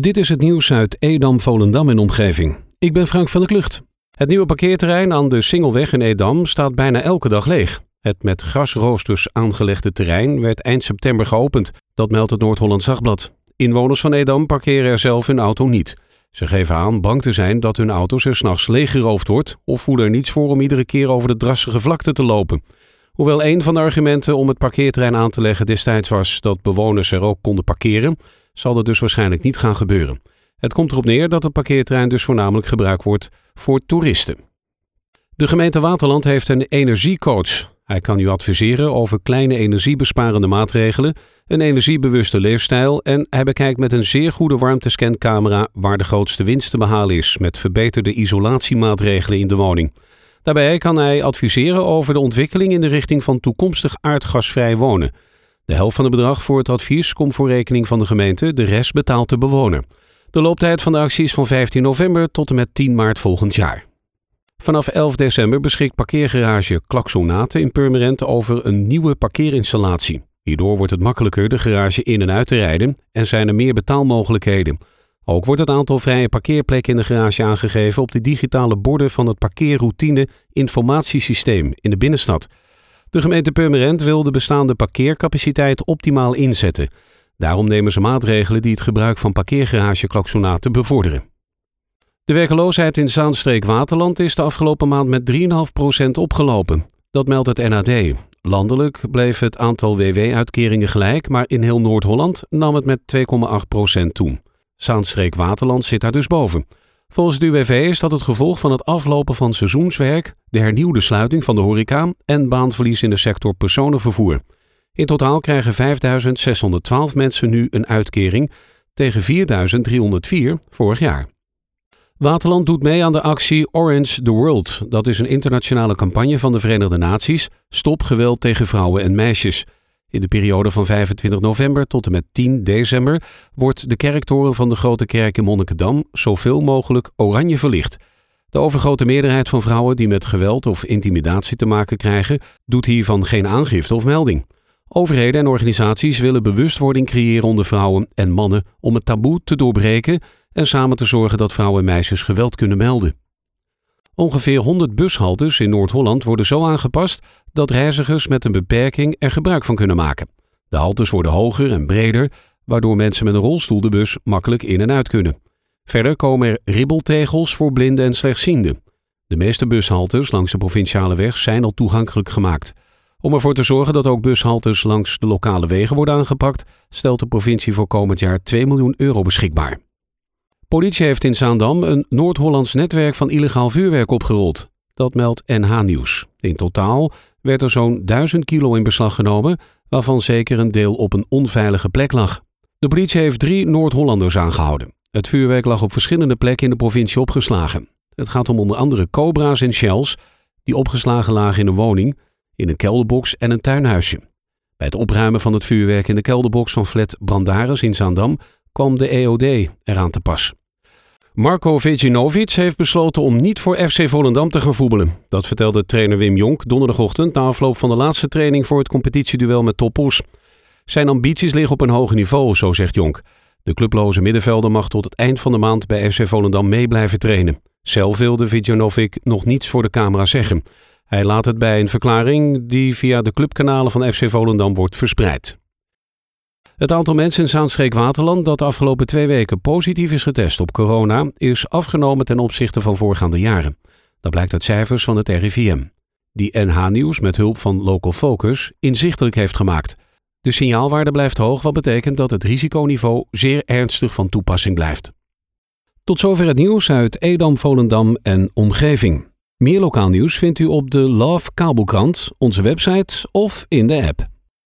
Dit is het nieuws uit Edam, Volendam en omgeving. Ik ben Frank van der Klucht. Het nieuwe parkeerterrein aan de Singelweg in Edam staat bijna elke dag leeg. Het met grasroosters aangelegde terrein werd eind september geopend. Dat meldt het Noord-Holland Zagblad. Inwoners van Edam parkeren er zelf hun auto niet. Ze geven aan bang te zijn dat hun auto's er s'nachts leeggeroofd wordt of voelen er niets voor om iedere keer over de drassige vlakte te lopen. Hoewel een van de argumenten om het parkeerterrein aan te leggen destijds was dat bewoners er ook konden parkeren, zal dat dus waarschijnlijk niet gaan gebeuren. Het komt erop neer dat het parkeerterrein dus voornamelijk gebruikt wordt voor toeristen. De gemeente Waterland heeft een energiecoach. Hij kan u adviseren over kleine energiebesparende maatregelen, een energiebewuste leefstijl en hij bekijkt met een zeer goede warmtescancamera waar de grootste winst te behalen is met verbeterde isolatiemaatregelen in de woning. Daarbij kan hij adviseren over de ontwikkeling in de richting van toekomstig aardgasvrij wonen. De helft van het bedrag voor het advies komt voor rekening van de gemeente, de rest betaalt de bewoner. De looptijd van de actie is van 15 november tot en met 10 maart volgend jaar. Vanaf 11 december beschikt parkeergarage Klaksonate in Purmerend over een nieuwe parkeerinstallatie. Hierdoor wordt het makkelijker de garage in en uit te rijden en zijn er meer betaalmogelijkheden. Ook wordt het aantal vrije parkeerplekken in de garage aangegeven op de digitale borden van het parkeerroutine informatiesysteem in de binnenstad. De gemeente Purmerend wil de bestaande parkeercapaciteit optimaal inzetten. Daarom nemen ze maatregelen die het gebruik van parkeergarageklaksonaten bevorderen. De werkeloosheid in Zaanstreek-Waterland is de afgelopen maand met 3,5% opgelopen. Dat meldt het NAD. Landelijk bleef het aantal WW-uitkeringen gelijk, maar in heel Noord-Holland nam het met 2,8% toe. Zaanstreek-Waterland zit daar dus boven. Volgens de UWV is dat het gevolg van het aflopen van seizoenswerk, de hernieuwde sluiting van de horeca en baanverlies in de sector personenvervoer. In totaal krijgen 5.612 mensen nu een uitkering tegen 4.304 vorig jaar. Waterland doet mee aan de actie Orange the World. Dat is een internationale campagne van de Verenigde Naties. Stop geweld tegen vrouwen en meisjes. In de periode van 25 november tot en met 10 december wordt de kerktoren van de Grote Kerk in Monnikendam zoveel mogelijk oranje verlicht. De overgrote meerderheid van vrouwen die met geweld of intimidatie te maken krijgen, doet hiervan geen aangifte of melding. Overheden en organisaties willen bewustwording creëren onder vrouwen en mannen om het taboe te doorbreken en samen te zorgen dat vrouwen en meisjes geweld kunnen melden. Ongeveer 100 bushaltes in Noord-Holland worden zo aangepast dat reizigers met een beperking er gebruik van kunnen maken. De haltes worden hoger en breder, waardoor mensen met een rolstoel de bus makkelijk in en uit kunnen. Verder komen er ribbeltegels voor blinden en slechtzienden. De meeste bushaltes langs de provinciale weg zijn al toegankelijk gemaakt. Om ervoor te zorgen dat ook bushaltes langs de lokale wegen worden aangepakt, stelt de provincie voor komend jaar 2 miljoen euro beschikbaar. Politie heeft in Zaandam een Noord-Hollands netwerk van illegaal vuurwerk opgerold. Dat meldt NH Nieuws. In totaal werd er zo'n 1000 kilo in beslag genomen, waarvan zeker een deel op een onveilige plek lag. De politie heeft drie Noord-Hollanders aangehouden. Het vuurwerk lag op verschillende plekken in de provincie opgeslagen. Het gaat om onder andere cobra's en shells, die opgeslagen lagen in een woning, in een kelderbox en een tuinhuisje. Bij het opruimen van het vuurwerk in de kelderbox van flat Brandaris in Zaandam kwam de EOD eraan te pas. Marco Vecinovic heeft besloten om niet voor FC Volendam te gaan voetballen. Dat vertelde trainer Wim Jonk donderdagochtend na afloop van de laatste training voor het competitieduel met Toppos. Zijn ambities liggen op een hoger niveau, zo zegt Jonk. De clubloze middenvelder mag tot het eind van de maand bij FC Volendam mee blijven trainen. Zelf wilde Vecinovic nog niets voor de camera zeggen. Hij laat het bij een verklaring die via de clubkanalen van FC Volendam wordt verspreid. Het aantal mensen in Zaanstreek-Waterland dat de afgelopen twee weken positief is getest op corona is afgenomen ten opzichte van voorgaande jaren. Dat blijkt uit cijfers van het RIVM. Die NH Nieuws met hulp van Local Focus inzichtelijk heeft gemaakt. De signaalwaarde blijft hoog, wat betekent dat het risiconiveau zeer ernstig van toepassing blijft. Tot zover het nieuws uit Edam, Volendam en omgeving. Meer lokaal nieuws vindt u op de Love Kabelkrant, onze website of in de app.